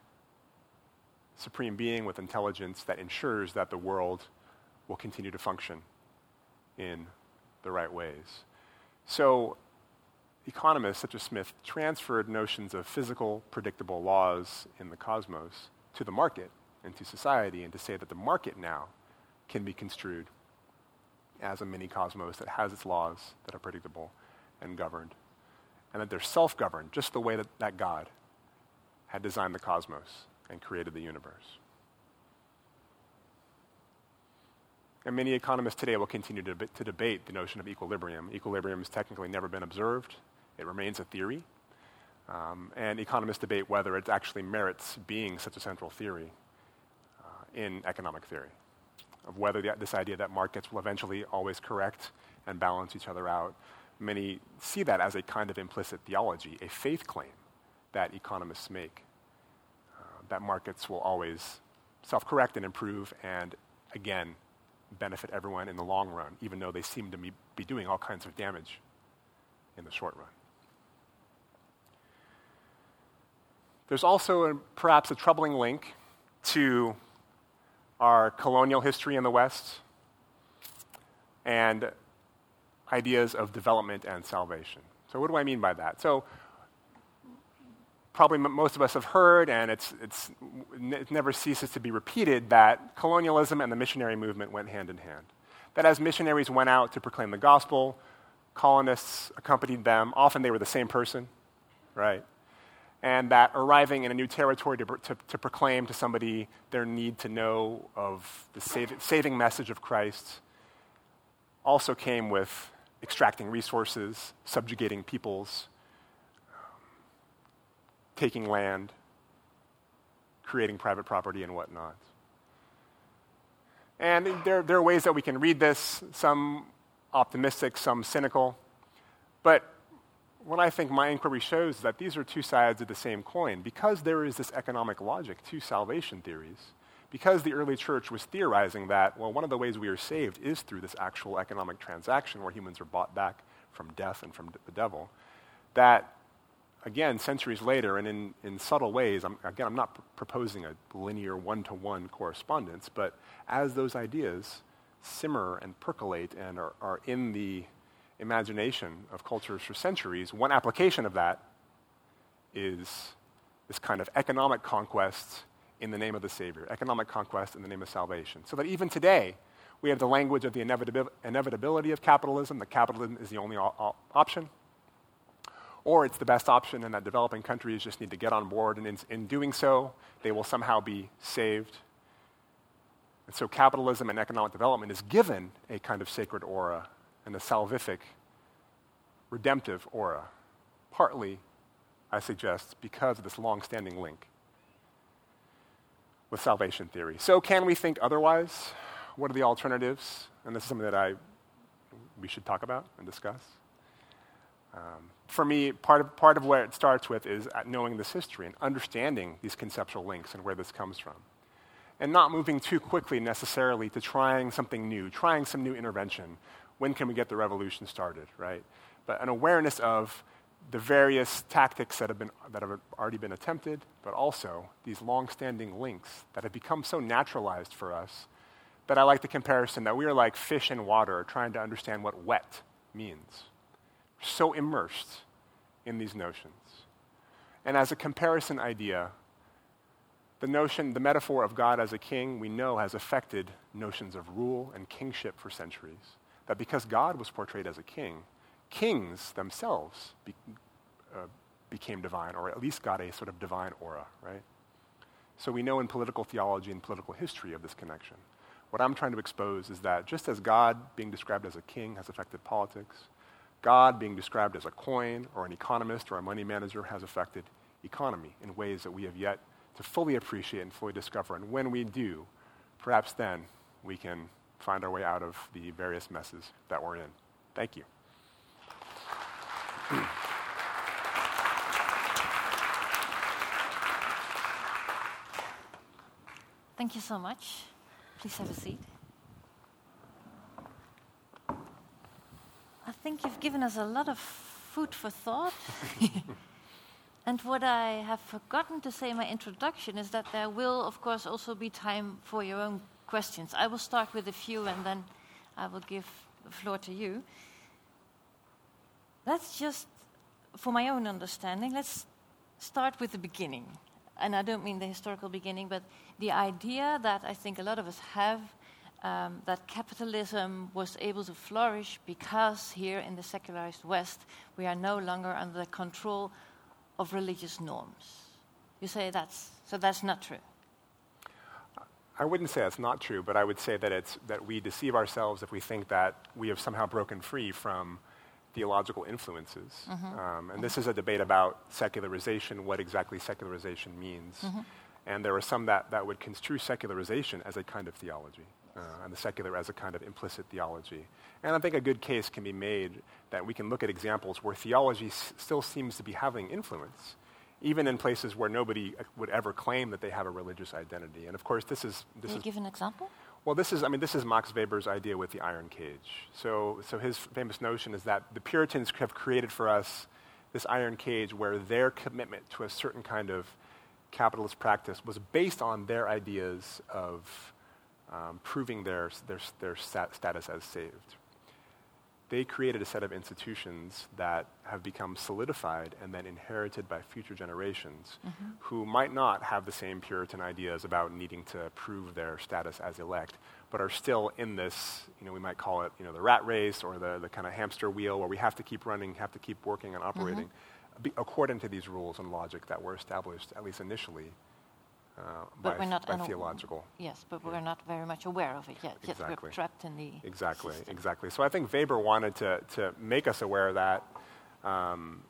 supreme being with intelligence that ensures that the world will continue to function in the right ways. So economists such as Smith transferred notions of physical, predictable laws in the cosmos to the market and to society, and to say that the market now can be construed as a mini cosmos that has its laws that are predictable and governed, and that they're self governed, just the way that, that God had designed the cosmos and created the universe. And many economists today will continue to, to debate the notion of equilibrium. Equilibrium has technically never been observed, it remains a theory. Um, and economists debate whether it actually merits being such a central theory uh, in economic theory, of whether the, this idea that markets will eventually always correct and balance each other out. Many see that as a kind of implicit theology, a faith claim that economists make, uh, that markets will always self correct and improve, and again, benefit everyone in the long run, even though they seem to be, doing all kinds of damage in the short run. There's also a, perhaps a troubling link to our colonial history in the West and ideas of development and salvation. So, what do I mean by that? So, probably most of us have heard, and it's, it's, it never ceases to be repeated, that colonialism and the missionary movement went hand in hand. That as missionaries went out to proclaim the gospel, colonists accompanied them. Often they were the same person, right? And that arriving in a new territory to, to, to proclaim to somebody their need to know of the save, saving message of Christ also came with extracting resources, subjugating peoples, taking land, creating private property, and whatnot. And there, there are ways that we can read this, some optimistic, some cynical. But what I think my inquiry shows is that these are two sides of the same coin. Because there is this economic logic to salvation theories, because the early church was theorizing that, well, one of the ways we are saved is through this actual economic transaction where humans are bought back from death and from the devil, that again, centuries later, and in, in subtle ways, I'm, again, I'm not pr- proposing a linear one to one correspondence, but as those ideas simmer and percolate and are, are in the imagination of cultures for centuries, one application of that is this kind of economic conquest in the name of the Savior, economic conquest in the name of salvation. So that even today, we have the language of the inevitability of capitalism, that capitalism is the only o- option or it's the best option and that developing countries just need to get on board, and in, in doing so, they will somehow be saved. And so capitalism and economic development is given a kind of sacred aura and a salvific, redemptive aura, partly, I suggest, because of this long standing link with salvation theory. So, can we think otherwise? What are the alternatives? And this is something that I, we should talk about and discuss. Um, for me, part of, part of where it starts with is uh, knowing this history and understanding these conceptual links and where this comes from. And not moving too quickly necessarily to trying something new, trying some new intervention. When can we get the revolution started, right? But an awareness of the various tactics that have, been, that have already been attempted, but also these long-standing links that have become so naturalized for us that I like the comparison that we are like fish in water trying to understand what wet means so immersed in these notions. And as a comparison idea, the notion, the metaphor of God as a king, we know has affected notions of rule and kingship for centuries. That because God was portrayed as a king, kings themselves be, uh, became divine, or at least got a sort of divine aura, right? So we know in political theology and political history of this connection. What I'm trying to expose is that just as God being described as a king has affected politics, God being described as a coin or an economist or a money manager has affected economy in ways that we have yet to fully appreciate and fully discover. And when we do, perhaps then we can find our way out of the various messes that we're in. Thank you. Thank you so much. Please have a seat. I think you've given us a lot of food for thought. and what I have forgotten to say in my introduction is that there will, of course, also be time for your own questions. I will start with a few and then I will give the floor to you. Let's just for my own understanding, let's start with the beginning. And I don't mean the historical beginning, but the idea that I think a lot of us have um, that capitalism was able to flourish because here in the secularized West we are no longer under the control of religious norms. You say that's so that's not true. I wouldn't say that's not true, but I would say that it's that we deceive ourselves if we think that we have somehow broken free from theological influences. Mm-hmm. Um, and mm-hmm. this is a debate about secularization, what exactly secularization means. Mm-hmm. And there are some that, that would construe secularization as a kind of theology uh, and the secular as a kind of implicit theology. And I think a good case can be made that we can look at examples where theology s- still seems to be having influence, even in places where nobody uh, would ever claim that they have a religious identity. And of course, this is. This Can you is give an example? Well, this is, I mean, this is Max Weber's idea with the iron cage. So, so his famous notion is that the Puritans have created for us this iron cage where their commitment to a certain kind of capitalist practice was based on their ideas of um, proving their, their, their stat status as saved. They created a set of institutions that have become solidified and then inherited by future generations mm-hmm. who might not have the same Puritan ideas about needing to prove their status as elect, but are still in this, you know, we might call it, you know, the rat race or the, the kind of hamster wheel where we have to keep running, have to keep working and operating mm-hmm. be, according to these rules and logic that were established, at least initially, but by, we're not by theological. Yes, but we're not very much aware of it yet. Exactly. Yet we're trapped in the exactly, system. exactly. So I think Weber wanted to to make us aware of that, um,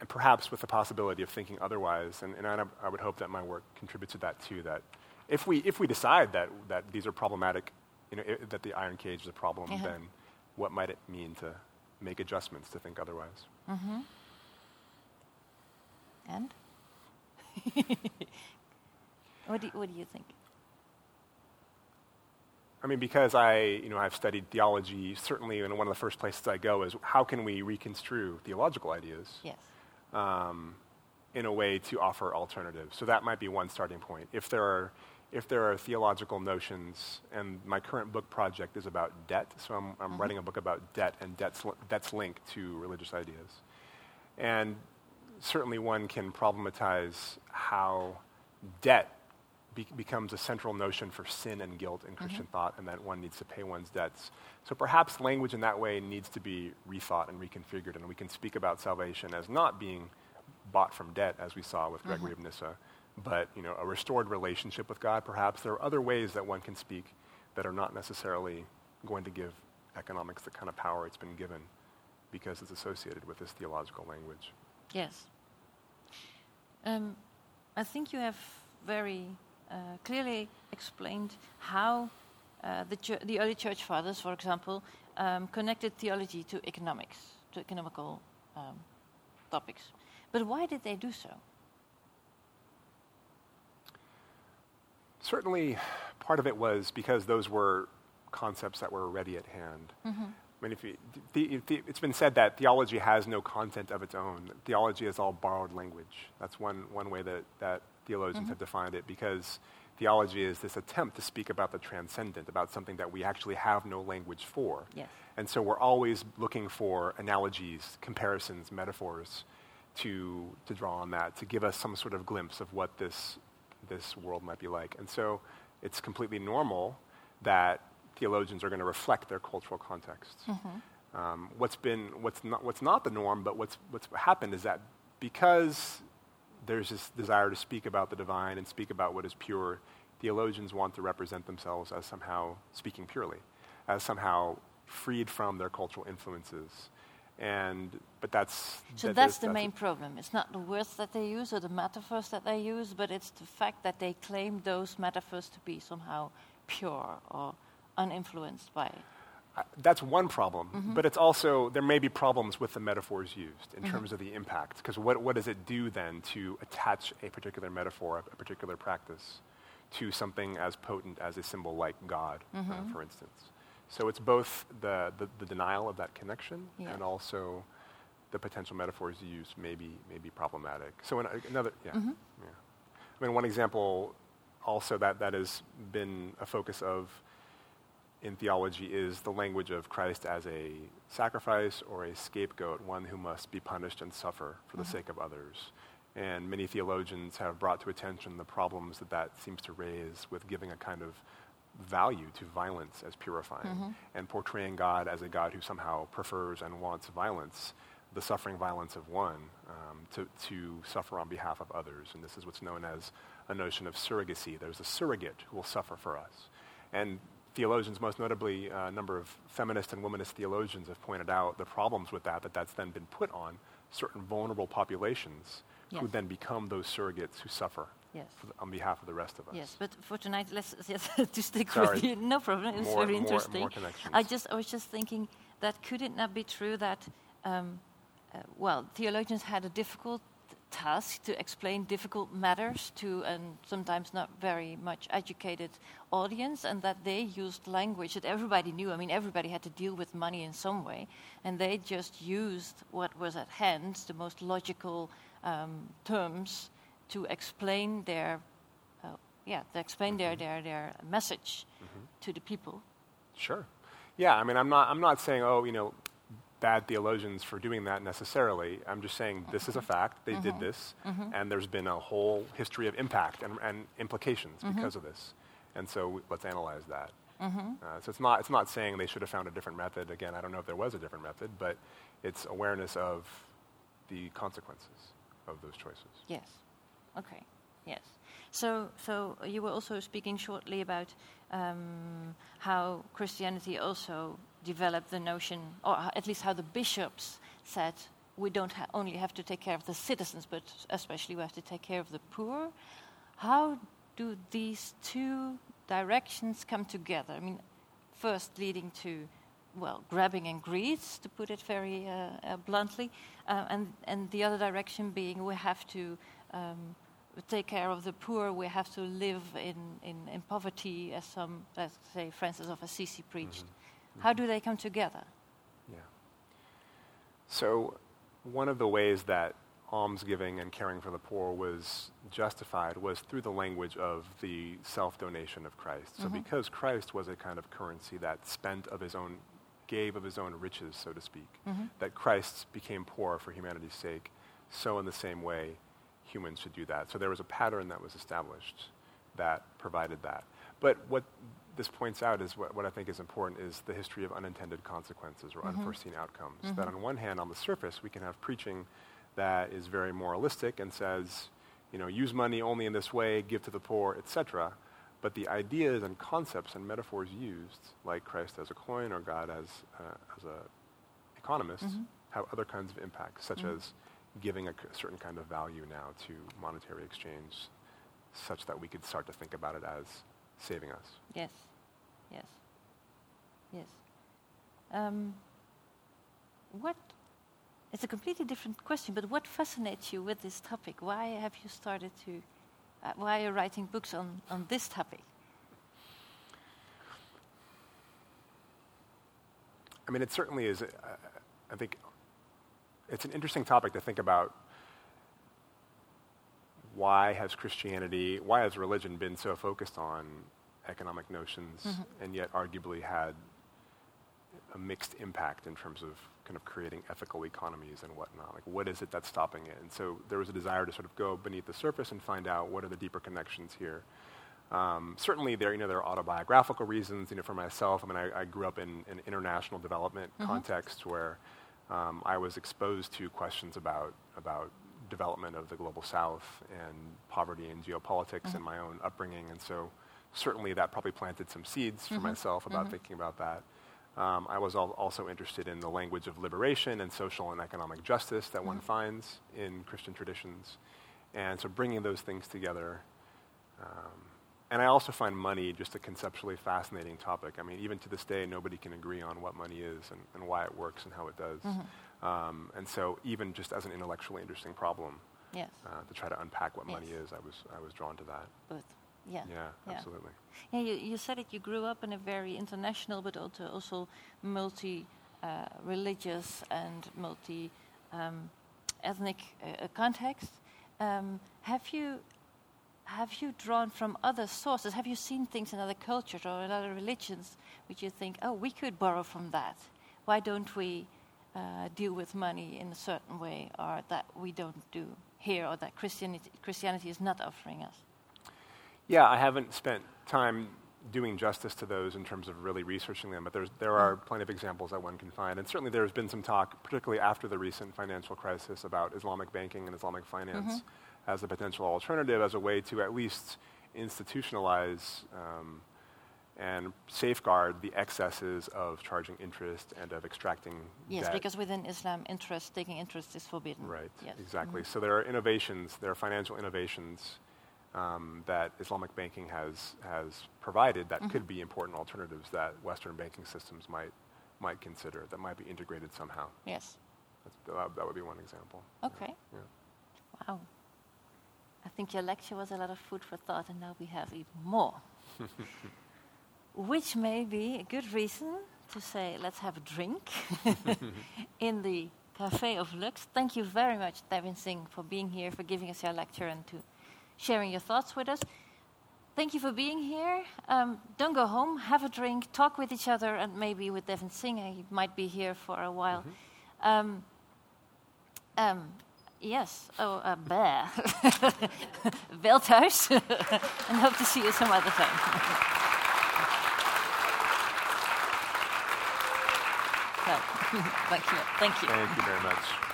and perhaps with the possibility of thinking otherwise. And, and I, I, would hope that my work contributes to that too. That if we if we decide that that these are problematic, you know, I- that the iron cage is a problem, Yeah. then what might it mean to make adjustments to think otherwise? Mm-hmm. And what do you, what do you think? I mean, because I, you know, I've studied theology, certainly and one of the first places I go is how can we reconstrue theological ideas Yes. um, in a way to offer alternatives. So that might be one starting point. If there are, if there are theological notions, and my current book project is about debt, so I'm, I'm Mhm. writing a book about debt and debt's, debt's linked to religious ideas. And certainly one can problematize how debt be- becomes a central notion for sin and guilt in Christian thought, and that one needs to pay one's debts. So perhaps language in that way needs to be rethought and reconfigured, and we can speak about salvation as not being bought from debt, as we saw with Gregory of Nyssa, but you know, a restored relationship with God. Perhaps there are other ways that one can speak that are not necessarily going to give economics the kind of power it's been given because it's associated with this theological language. Yes. Um, I think you have very clearly explained how uh, the, the early church fathers, for example, um, connected theology to economics, to economical um, topics. But why did they do so? Certainly, part of it was because those were concepts that were already at hand. Mm-hmm. I mean, if you, the, the, it's been said that theology has no content of its own. Theology is all borrowed language. That's one, one way that, that theologians Mm-hmm. have defined it because theology is this attempt to speak about the transcendent, about something that we actually have no language for. Yes. And so we're always looking for analogies, comparisons, metaphors to, to draw on that, to give us some sort of glimpse of what this, this world might be like. And so it's completely normal that theologians are going to reflect their cultural context. Mm-hmm. Um, what's, been, what's, not, what's not the norm, but what's, what's happened is that because there's this desire to speak about the divine and speak about what is pure, theologians want to represent themselves as somehow speaking purely, as somehow freed from their cultural influences. And, but that's... So that that's is- the main problem. It's not the words that they use or the metaphors that they use, but it's the fact that they claim those metaphors to be somehow pure or uninfluenced by. Uh, that's one problem, Mm-hmm. but it's also there may be problems with the metaphors used in terms of the impact. Because what, what does it do then to attach a particular metaphor, a particular practice, to something as potent as a symbol like God, Mm-hmm. uh, for instance? So it's both the, the, the denial of that connection Yeah. and also the potential metaphors used may be, may be problematic. So in, another, yeah, Mm-hmm. yeah. I mean, one example also that, that has been a focus of in theology is the language of Christ as a sacrifice or a scapegoat, one who must be punished and suffer for the sake of others. And many theologians have brought to attention the problems that that seems to raise with giving a kind of value to violence as purifying and portraying God as a God who somehow prefers and wants violence, the suffering violence of one, um, to, to suffer on behalf of others. And this is what's known as a notion of surrogacy. There's a surrogate who will suffer for us. And theologians, most notably a number of feminist and womanist theologians, have pointed out the problems with that, that that's then been put on certain vulnerable populations Yes. who then become those surrogates who suffer Yes. the, on behalf of the rest of us. Yes, but for tonight, let's yes, to stick Sorry. with you. No problem. It's very more- interesting. more. I just, I was just thinking that could it not be true that, um, uh, well, theologians had a difficult task to explain difficult matters to a sometimes not very much educated audience, and that they used language that everybody knew. I mean, everybody had to deal with money in some way, and they just used what was at hand, the most logical um, terms, to explain their uh, yeah, to explain their, their, their message to the people. Sure. Yeah, I mean, I'm not, I'm not saying, oh, you know, bad theologians for doing that necessarily. I'm just saying this is a fact. They did this, and there's been a whole history of impact and, and implications because of this. And so w- let's analyze that. Uh, so it's not, it's not saying they should have found a different method. Again, I don't know if there was a different method, but it's awareness of the consequences of those choices. Yes. Okay. Yes. So, so you were also speaking shortly about um, how Christianity also developed the notion, or at least how the bishops said we don't ha- only have to take care of the citizens, but especially we have to take care of the poor. How do these two directions come together? I mean, first leading to well, grabbing and greed, to put it very uh, uh, bluntly, uh, and and the other direction being we have to um, take care of the poor. We have to live in, in, in poverty, as some, let's say, Francis of Assisi preached. How do they come together? Yeah. So, one of the ways that almsgiving and caring for the poor was justified was through the language of the self donation of Christ. So, mm-hmm. because Christ was a kind of currency that spent of his own, gave of his own riches, so to speak, mm-hmm. that Christ became poor for humanity's sake, so in the same way, humans should do that. So, there was a pattern that was established that provided that. But what this points out is what, what I think is important is the history of unintended consequences or mm-hmm. unforeseen outcomes. Mm-hmm. That on one hand, on the surface, we can have preaching that is very moralistic and says, you know, use money only in this way, give to the poor, etc. But the ideas and concepts and metaphors used, like Christ as a coin or God as, uh, as a economist, mm-hmm. have other kinds of impacts, such as giving a c- certain kind of value now to monetary exchange, such that we could start to think about it as saving us. Yes, yes, yes. Um, what? It's a completely different question, but what fascinates you with this topic? Why have you started to? Uh, why are you writing books on on this topic? I mean, it certainly is. Uh, I think it's an interesting topic to think about. Why has Christianity, why has religion been so focused on economic notions and yet arguably had a mixed impact in terms of kind of creating ethical economies and whatnot? Like, what is it that's stopping it? And so there was a desire to sort of go beneath the surface and find out what are the deeper connections here. Um, certainly, there you know there are autobiographical reasons. You know, for myself, I mean, I, I grew up in an international development context where um, I was exposed to questions about about development of the global South and poverty and geopolitics in mm-hmm. my own upbringing, and so certainly that probably planted some seeds for mm-hmm. myself about mm-hmm. thinking about that. Um, I was al- also interested in the language of liberation and social and economic justice that one finds in Christian traditions, and so bringing those things together. Um, and I also find money just a conceptually fascinating topic. I mean, even to this day, nobody can agree on what money is and, and why it works and how it does. Um, and so, even just as an intellectually interesting problem Yes, uh, to try to unpack what money is, I was, I was drawn to that. but yeah, Yeah, Yeah. absolutely. Yeah, you, you said it. You grew up in a very international, but also also multi uh, religious and multi um, ethnic uh, uh, context. Um, have you have you drawn from other sources? Have you seen things in other cultures or in other religions which you think, oh, we could borrow from that? Why don't we uh, deal with money in a certain way, or that we don't do here, or that Christianity, Christianity is not offering us? Yeah, I haven't spent time doing justice to those in terms of really researching them, but there are plenty of examples that one can find. And certainly there's been some talk, particularly after the recent financial crisis, about Islamic banking and Islamic finance mm-hmm. as a potential alternative, as a way to at least institutionalize um, and safeguard the excesses of charging interest and of extracting yes debt. because within islam interest taking interest is forbidden right yes. exactly mm-hmm. so there are innovations there are financial innovations um, that Islamic banking has, has provided that mm-hmm. could be important alternatives that Western banking systems might, might consider, that might be integrated somehow. Yes. That, that would be one example. Okay. Yeah. Wow. I think your lecture was a lot of food for thought, and now we have even more. Which may be a good reason to say, let's have a drink in the Cafe of Lux. Thank you very much, Devin Singh, for being here, for giving us your lecture, and to sharing your thoughts with us. Thank you for being here. Um, don't go home, have a drink, talk with each other, and maybe with Devin Singh. He might be here for a while. Mm-hmm. Um, um, yes, oh, uh, bear. Wel thuis, and hope to see you some other time. thank you. Thank you. Thank you very much.